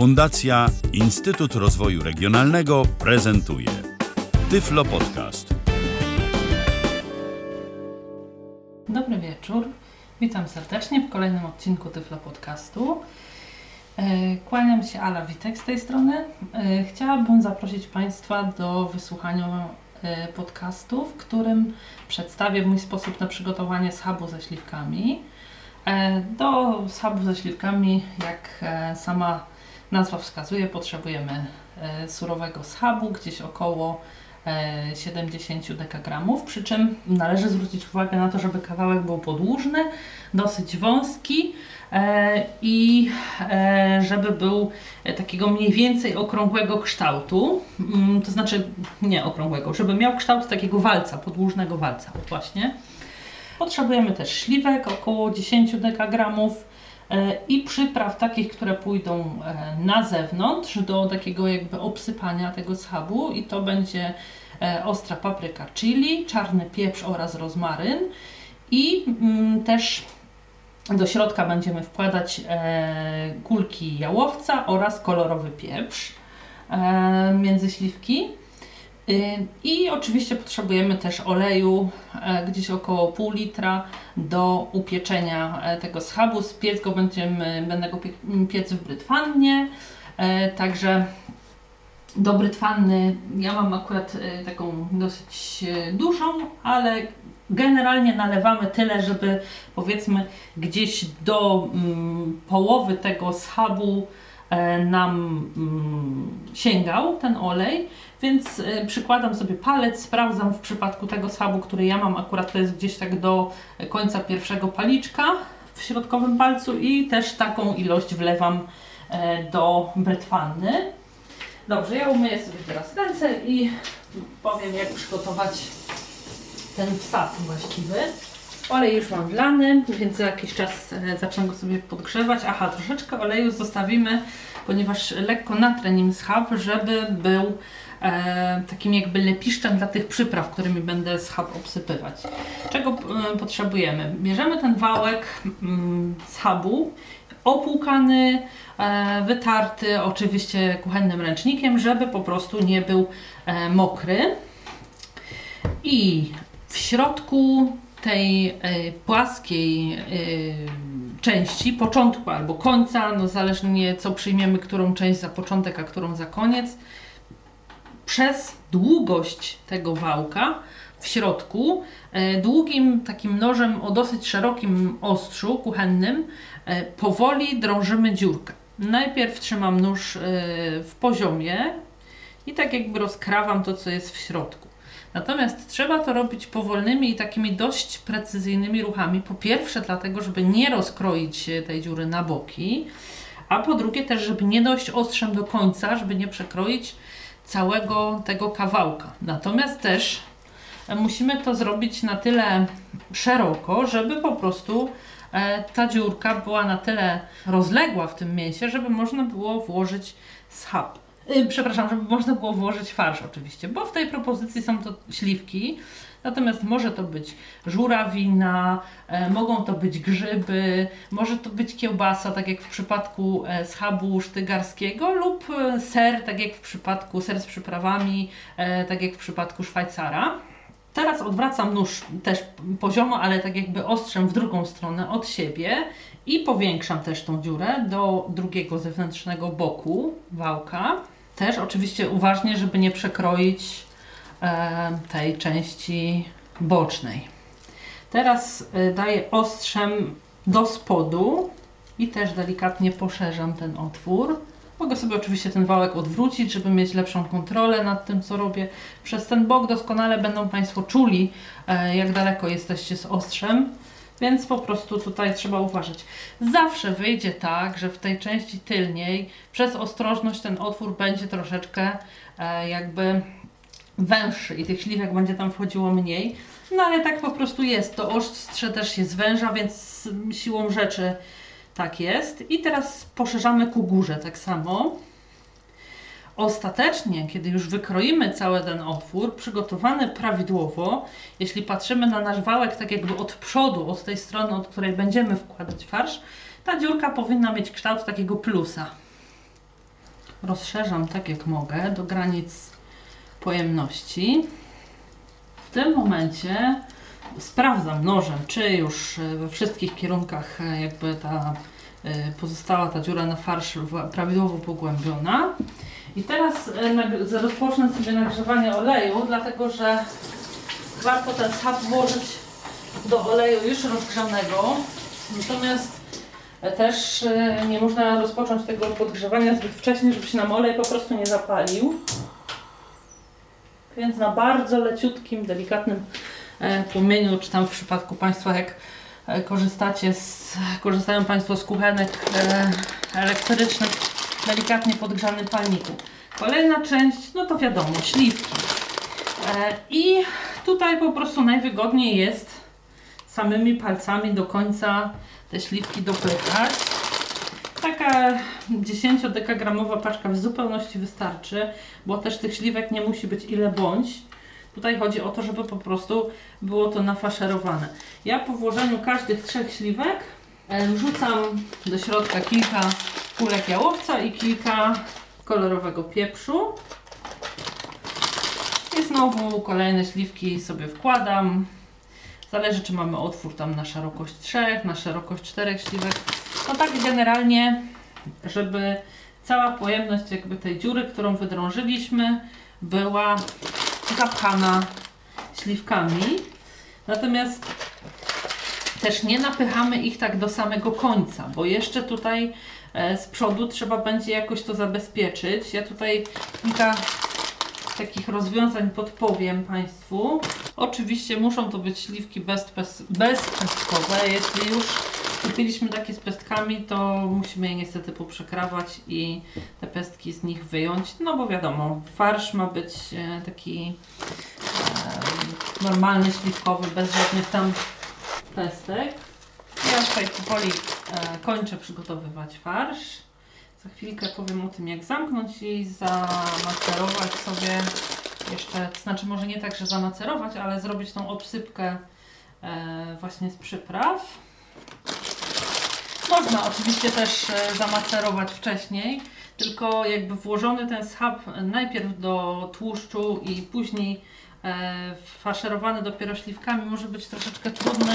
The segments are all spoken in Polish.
Fundacja Instytut Rozwoju Regionalnego prezentuje Tyflo Podcast. Dobry wieczór. Witam serdecznie w kolejnym odcinku Tyflo Podcastu. E, Kłaniam się Ala Witek z tej strony. E, Chciałabym zaprosić Państwa do wysłuchania e, podcastu, w którym przedstawię mój sposób na przygotowanie schabu ze śliwkami. Do schabu ze śliwkami, jak sama nazwa wskazuje, potrzebujemy e, surowego schabu, gdzieś około e, 70 dekagramów, przy czym należy zwrócić uwagę na to, żeby kawałek był podłużny, dosyć wąski e, i e, żeby był e, takiego mniej więcej okrągłego kształtu, mm, to znaczy nie okrągłego, żeby miał kształt takiego walca, podłużnego walca właśnie. Potrzebujemy też śliwek, około 10 dekagramów e, i przypraw takich, które pójdą e, na zewnątrz do takiego jakby obsypania tego schabu i to będzie e, ostra papryka chili, czarny pieprz oraz rozmaryn i mm, też do środka będziemy wkładać e, kulki jałowca oraz kolorowy pieprz e, między śliwki. Y, I oczywiście potrzebujemy też oleju, e, gdzieś około pół litra do upieczenia e, tego schabu. Spiec go będziemy, będę go pie- piec w brytwannie, e, także do brytwanny ja mam akurat taką dosyć dużą, ale generalnie nalewamy tyle, żeby powiedzmy gdzieś do mm, połowy tego schabu nam mm, sięgał ten olej, więc y, przykładam sobie palec, sprawdzam w przypadku tego schabu, który ja mam, akurat to jest gdzieś tak do końca pierwszego paliczka w środkowym palcu i też taką ilość wlewam e, do brytwanny. Dobrze, ja umyję sobie teraz ręce i powiem jak przygotować ten wsad właściwy. Olej już mam wlany, więc za jakiś czas e, zacznę go sobie podgrzewać. Aha, troszeczkę oleju zostawimy, ponieważ lekko natrę nim schab, żeby był e, takim jakby lepiszczem dla tych przypraw, którymi będę schab obsypywać. Czego e, potrzebujemy? Bierzemy ten wałek mm, schabu, opłukany, e, wytarty oczywiście kuchennym ręcznikiem, żeby po prostu nie był e, mokry. I w środku tej e, płaskiej e, części, początku albo końca, no zależnie co przyjmiemy, którą część za początek, a którą za koniec, przez długość tego wałka w środku e, długim takim nożem o dosyć szerokim ostrzu kuchennym powoli drążymy dziurkę. Najpierw trzymam nóż w poziomie i tak jakby rozkrawam to, co jest w środku. Natomiast trzeba to robić powolnymi i takimi dość precyzyjnymi ruchami. Po pierwsze, dlatego, żeby nie rozkroić tej dziury na boki, a po drugie też, żeby nie dojść ostrzem do końca, żeby nie przekroić całego tego kawałka. Natomiast też musimy to zrobić na tyle szeroko, żeby po prostu e, ta dziurka była na tyle rozległa w tym mięsie, żeby można było włożyć schab. Yy, przepraszam, żeby można było włożyć farsz oczywiście, bo w tej propozycji są to śliwki. Natomiast może to być żurawina, e, mogą to być grzyby, może to być kiełbasa, tak jak w przypadku e, schabu sztygarskiego, lub e, ser, tak jak w przypadku ser z przyprawami, tak jak w przypadku Szwajcara. Teraz odwracam nóż też poziomo, ale tak jakby ostrzem w drugą stronę od siebie i powiększam też tą dziurę do drugiego zewnętrznego boku wałka. Też oczywiście uważnie, żeby nie przekroić e, tej części bocznej. Teraz e, daję ostrzem do spodu i też delikatnie poszerzam ten otwór. Mogę sobie oczywiście ten wałek odwrócić, żeby mieć lepszą kontrolę nad tym, co robię. Przez ten bok doskonale będą Państwo czuli, e, jak daleko jesteście z ostrzem, więc po prostu tutaj trzeba uważać. Zawsze wyjdzie tak, że w tej części tylniej przez ostrożność ten otwór będzie troszeczkę e, jakby węższy i tych śliwek będzie tam wchodziło mniej. No ale tak po prostu jest. To ostrze też się zwęża, więc siłą rzeczy tak jest. I teraz poszerzamy ku górze tak samo. Ostatecznie, kiedy już wykroimy cały ten otwór, przygotowany prawidłowo, jeśli patrzymy na nasz wałek tak jakby od przodu, od tej strony, od której będziemy wkładać farsz, ta dziurka powinna mieć kształt takiego plusa. rozszerzam tak jak mogę do granic pojemności. W tym momencie sprawdzam nożem, czy już we wszystkich kierunkach e, jakby ta e, pozostała ta dziura na farsz prawidłowo pogłębiona. I teraz e, rozpocznę sobie nagrzewanie oleju, dlatego że warto ten schab włożyć do oleju już rozgrzanego. Natomiast e, też e, nie można rozpocząć tego podgrzewania zbyt wcześnie, żeby się nam olej po prostu nie zapalił. Więc na bardzo leciutkim, delikatnym płomieniu, czy tam w przypadku Państwa jak korzystacie z, korzystają Państwo z kuchenek elektrycznych, delikatnie podgrzanym palniku. Kolejna część, no to wiadomo, śliwki. E, I tutaj po prostu najwygodniej jest samymi palcami do końca te śliwki dopychać. Taka 10-dekagramowa paczka w zupełności wystarczy, bo też tych śliwek nie musi być ile bądź. Tutaj chodzi o to, żeby po prostu było to nafaszerowane. Ja po włożeniu każdych trzech śliwek e, wrzucam do środka kilka kulek jałowca i kilka kolorowego pieprzu. I znowu kolejne śliwki sobie wkładam. Zależy, czy mamy otwór tam na szerokość 3, na szerokość 4 śliwek. No tak generalnie, żeby cała pojemność jakby tej dziury, którą wydrążyliśmy, była zapchana śliwkami. Natomiast też nie napychamy ich tak do samego końca, bo jeszcze tutaj z przodu trzeba będzie jakoś to zabezpieczyć. Ja tutaj kilka takich rozwiązań podpowiem Państwu. Oczywiście muszą to być śliwki bez, bez, bezpestkowe. Jeśli już kupiliśmy takie z pestkami, to musimy je niestety poprzekrawać i te pestki z nich wyjąć. No bo wiadomo, farsz ma być e, taki e, normalny, śliwkowy, bez żadnych tam pestek. Ja tutaj powoli e, kończę przygotowywać farsz. Za chwilkę powiem o tym, jak zamknąć i zamacerować sobie jeszcze, znaczy może nie tak, że zamacerować, ale zrobić tą obsypkę e, właśnie z przypraw. Można oczywiście też e, zamacerować wcześniej, tylko jakby włożony ten schab najpierw do tłuszczu i później e, faszerowany dopiero śliwkami może być troszeczkę trudny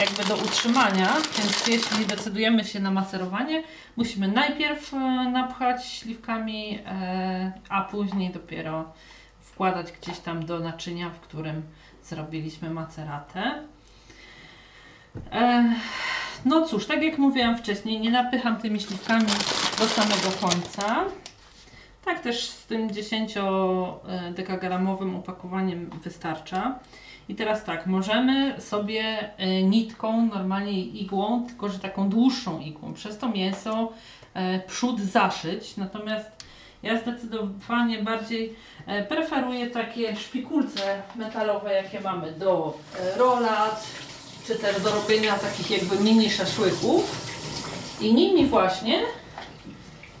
jakby do utrzymania, więc jeśli decydujemy się na macerowanie, musimy najpierw e, napchać śliwkami, e, a później dopiero wkładać gdzieś tam do naczynia, w którym zrobiliśmy maceratę. E, no cóż, tak jak mówiłam wcześniej, nie napycham tymi śliwkami do samego końca. Tak też z tym 10-dekagramowym opakowaniem wystarcza. I teraz tak, możemy sobie e, nitką, normalnie igłą, tylko że taką dłuższą igłą, przez to mięso e, przód zaszyć. Natomiast ja zdecydowanie bardziej e, preferuję takie szpikulce metalowe, jakie mamy do e, rolat, czy też do robienia takich jakby mini szaszłyków. I nimi właśnie,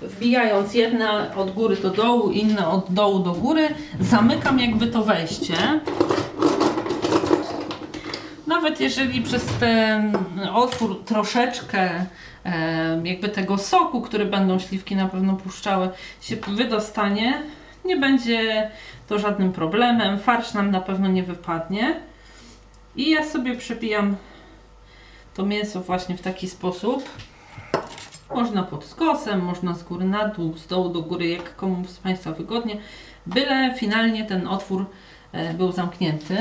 wbijając jedne od góry do dołu, inne od dołu do góry, zamykam jakby to wejście. Nawet jeżeli przez ten otwór troszeczkę jakby tego soku, który będą śliwki na pewno puszczały, się wydostanie, nie będzie to żadnym problemem. Farsz nam na pewno nie wypadnie. I ja sobie przepijam to mięso właśnie w taki sposób. Można pod skosem, można z góry na dół, z dołu do góry, jak komu z Państwa wygodnie. Byle finalnie ten otwór e, był zamknięty.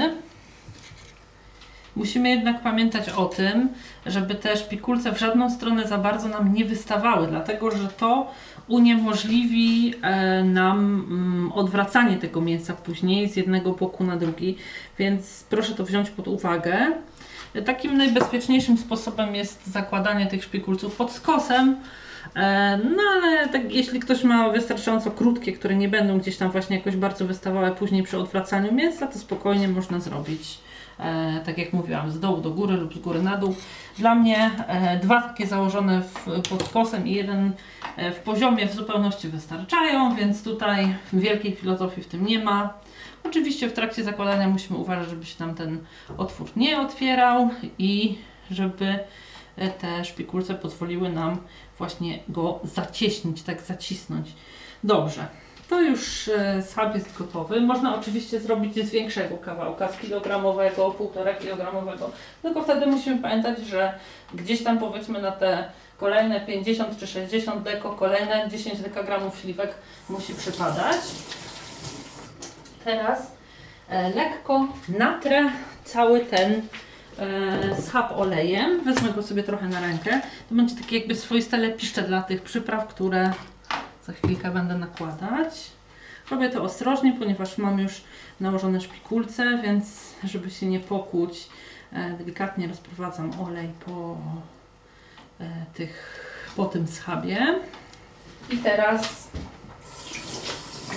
Musimy jednak pamiętać o tym, żeby te szpikulce w żadną stronę za bardzo nam nie wystawały, dlatego że to uniemożliwi e, nam mm, odwracanie tego mięsa później z jednego boku na drugi, więc proszę to wziąć pod uwagę. Takim najbezpieczniejszym sposobem jest zakładanie tych szpikulców pod skosem. E, No ale tak, jeśli ktoś ma wystarczająco krótkie, które nie będą gdzieś tam właśnie jakoś bardzo wystawały później przy odwracaniu mięsa, to spokojnie można zrobić, tak jak mówiłam, z dołu do góry lub z góry na dół. Dla mnie e, dwa takie założone w, pod skosem i jeden e, w poziomie w zupełności wystarczają, więc tutaj wielkiej filozofii w tym nie ma. Oczywiście w trakcie zakładania musimy uważać, żeby się nam ten otwór nie otwierał i żeby e, te szpikulce pozwoliły nam właśnie go zacieśnić, tak zacisnąć. Dobrze. To już e, schab jest gotowy. Można oczywiście zrobić z większego kawałka, z kilogramowego, półtora kilogramowego. Tylko wtedy musimy pamiętać, że gdzieś tam powiedzmy na te kolejne 50 czy 60 deko, kolejne 10 dekagramów śliwek musi przypadać. Teraz e, lekko natrę cały ten e, schab olejem. Wezmę go sobie trochę na rękę. To będzie takie jakby swoiste lepiszcze dla tych przypraw, które za chwilkę będę nakładać. Robię to ostrożnie, ponieważ mam już nałożone szpikulce, więc żeby się nie pokłuć, e, delikatnie rozprowadzam olej po e, tych, po tym schabie. I teraz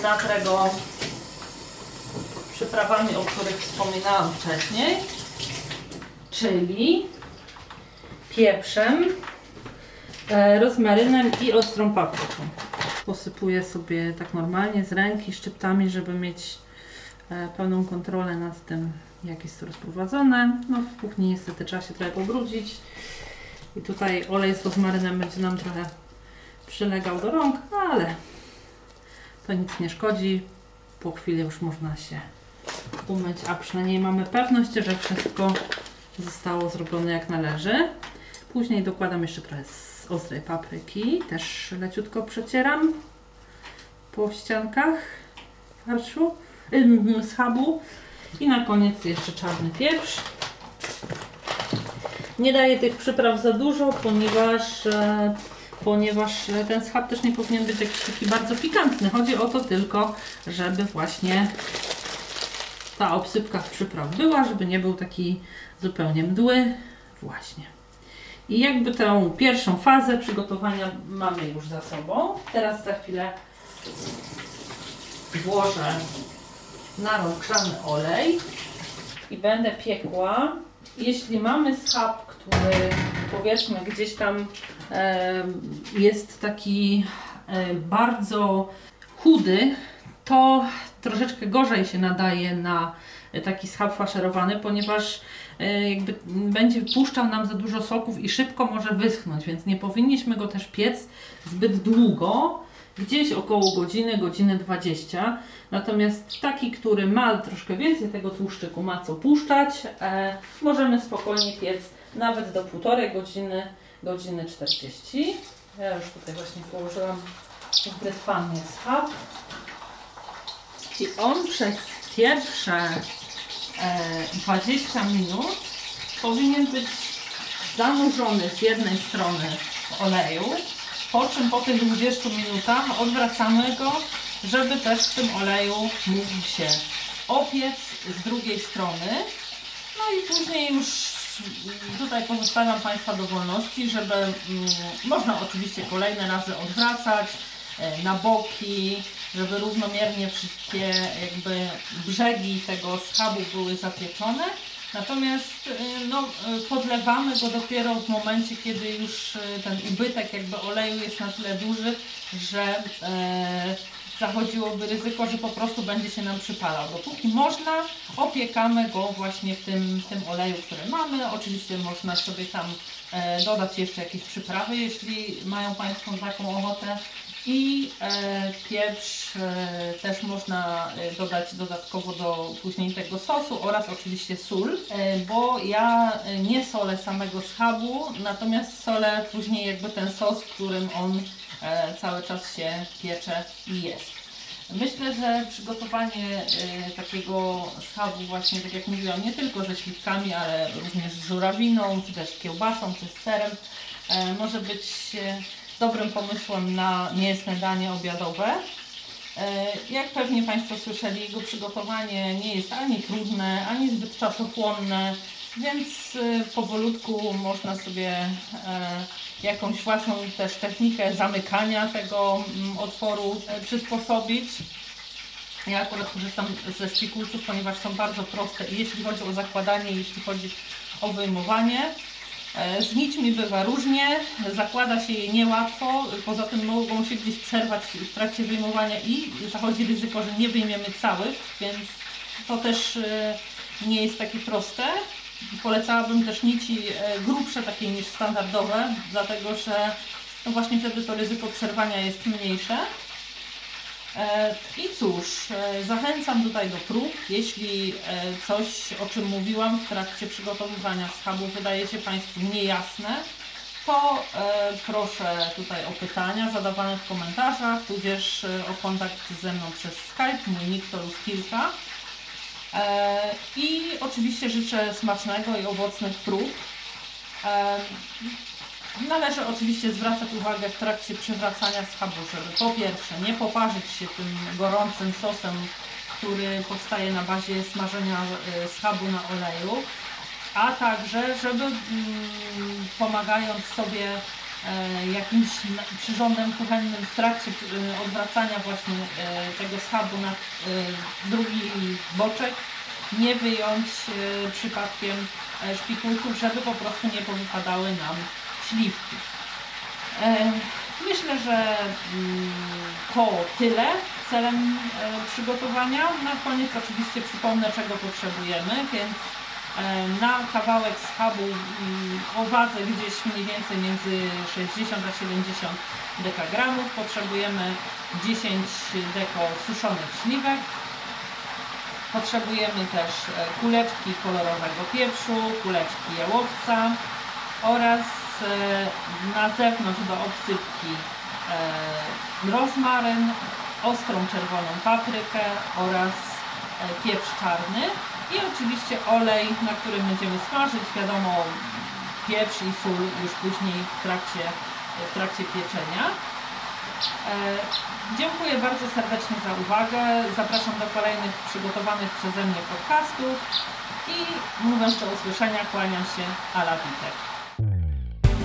natrę go przyprawami, o których wspominałam wcześniej, czyli pieprzem, e, rozmarynem i ostrą papryką. Posypuję sobie tak normalnie z ręki szczyptami, żeby mieć e, pełną kontrolę nad tym, jak jest to rozprowadzone. No w kuchni niestety trzeba się trochę pobrudzić. I tutaj olej z rozmarynem będzie nam trochę przylegał do rąk, ale to nic nie szkodzi. Po chwili już można się umyć, a przynajmniej mamy pewność, że wszystko zostało zrobione jak należy. Później dokładam jeszcze trochę z ostrej papryki, też leciutko przecieram po ściankach farszu, ym, schabu i na koniec jeszcze czarny pieprz. Nie daję tych przypraw za dużo, ponieważ, e, ponieważ ten schab też nie powinien być jakiś taki bardzo pikantny. Chodzi o to tylko, żeby właśnie ta obsypka z przypraw była, żeby nie był taki zupełnie mdły. Właśnie. I jakby tę pierwszą fazę przygotowania mamy już za sobą. Teraz za chwilę włożę na rozgrzany olej i będę piekła. Jeśli mamy schab, który powiedzmy gdzieś tam jest taki bardzo chudy, to troszeczkę gorzej się nadaje na taki schab faszerowany, ponieważ e, jakby będzie puszczał nam za dużo soków i szybko może wyschnąć, więc nie powinniśmy go też piec zbyt długo, gdzieś około godziny, godziny 20. Natomiast taki, który ma troszkę więcej tego tłuszczyku, ma co puszczać, e, możemy spokojnie piec nawet do półtorej godziny, godziny 40. Ja już tutaj właśnie położyłam w brytwannie schab. I on przez pierwsze 20 minut powinien być zanurzony z jednej strony w oleju, po czym po tych 20 minutach odwracamy go, żeby też w tym oleju mógł się opiec z drugiej strony. No i później już tutaj pozostawiam Państwa do wolności, żeby mm, można oczywiście kolejne razy odwracać e, na boki, żeby równomiernie wszystkie jakby brzegi tego schabu były zapieczone. Natomiast y, no, y, podlewamy go dopiero w momencie, kiedy już y, ten ubytek jakby oleju jest na tyle duży, że e, zachodziłoby ryzyko, że po prostu będzie się nam przypalał. Dopóki można, opiekamy go właśnie w tym, w tym oleju, który mamy. Oczywiście można sobie tam e, dodać jeszcze jakieś przyprawy, jeśli mają Państwo taką ochotę. I e, pieprz e, też można e, dodać dodatkowo do później tego sosu oraz oczywiście sól, bo ja nie solę samego schabu, natomiast solę później jakby ten sos, w którym on cały czas się piecze i jest. Myślę, że przygotowanie takiego schabu właśnie, tak jak mówiłam, nie tylko ze śliwkami, ale również z żurawiną, czy też kiełbasą, czy z serem, może być dobrym pomysłem na mięsne danie obiadowe. E, Jak pewnie Państwo słyszeli, jego przygotowanie nie jest ani trudne, ani zbyt czasochłonne, więc e, powolutku można sobie e, jakąś własną też technikę zamykania tego mm, otworu przysposobić. Ja akurat korzystam ze szpikulców, ponieważ są bardzo proste jeśli chodzi o zakładanie, jeśli chodzi o wyjmowanie. E, Z nićmi bywa różnie, zakłada się je niełatwo, poza tym mogą się gdzieś przerwać w trakcie wyjmowania i zachodzi ryzyko, że nie wyjmiemy całych, więc to też e, nie jest takie proste. Polecałabym też nici e, grubsze takie niż standardowe, dlatego że no właśnie wtedy to ryzyko przerwania jest mniejsze. E, I cóż, e, zachęcam tutaj do prób. Jeśli coś, o czym mówiłam w trakcie przygotowywania schabu wydaje się Państwu niejasne, to proszę tutaj o pytania zadawane w komentarzach, tudzież o kontakt ze mną przez Skype. Mój nick to już kilka. E, I oczywiście życzę smacznego i owocnych prób. E, należy oczywiście zwracać uwagę w trakcie przywracania schabu, żeby po pierwsze nie poparzyć się tym gorącym sosem, który powstaje na bazie smażenia e, schabu na oleju, a także żeby mm, pomagając sobie jakimś przyrządem kuchennym w trakcie odwracania właśnie tego schabu na drugi boczek nie wyjąć e, przypadkiem e, szpikulców, żeby po prostu nie powypadały nam śliwki. E, myślę, że mm, to tyle celem przygotowania. Na koniec oczywiście przypomnę, czego potrzebujemy, więc na kawałek schabu o wadze gdzieś mniej więcej między 60 a 70 dekagramów potrzebujemy 10 deko suszonych śliwek, Potrzebujemy też e, kuleczki kolorowego pieprzu, kuleczki jałowca oraz e, na zewnątrz do obsypki e, rozmaryn, ostrą czerwoną paprykę oraz pieprz czarny i oczywiście olej, na którym będziemy smażyć. Wiadomo, pieprz i sól już później w trakcie, w trakcie pieczenia. E, dziękuję bardzo serdecznie za uwagę. Zapraszam do kolejnych przygotowanych przeze mnie podcastów i mówiąc do usłyszenia, kłaniam się Ala Witek.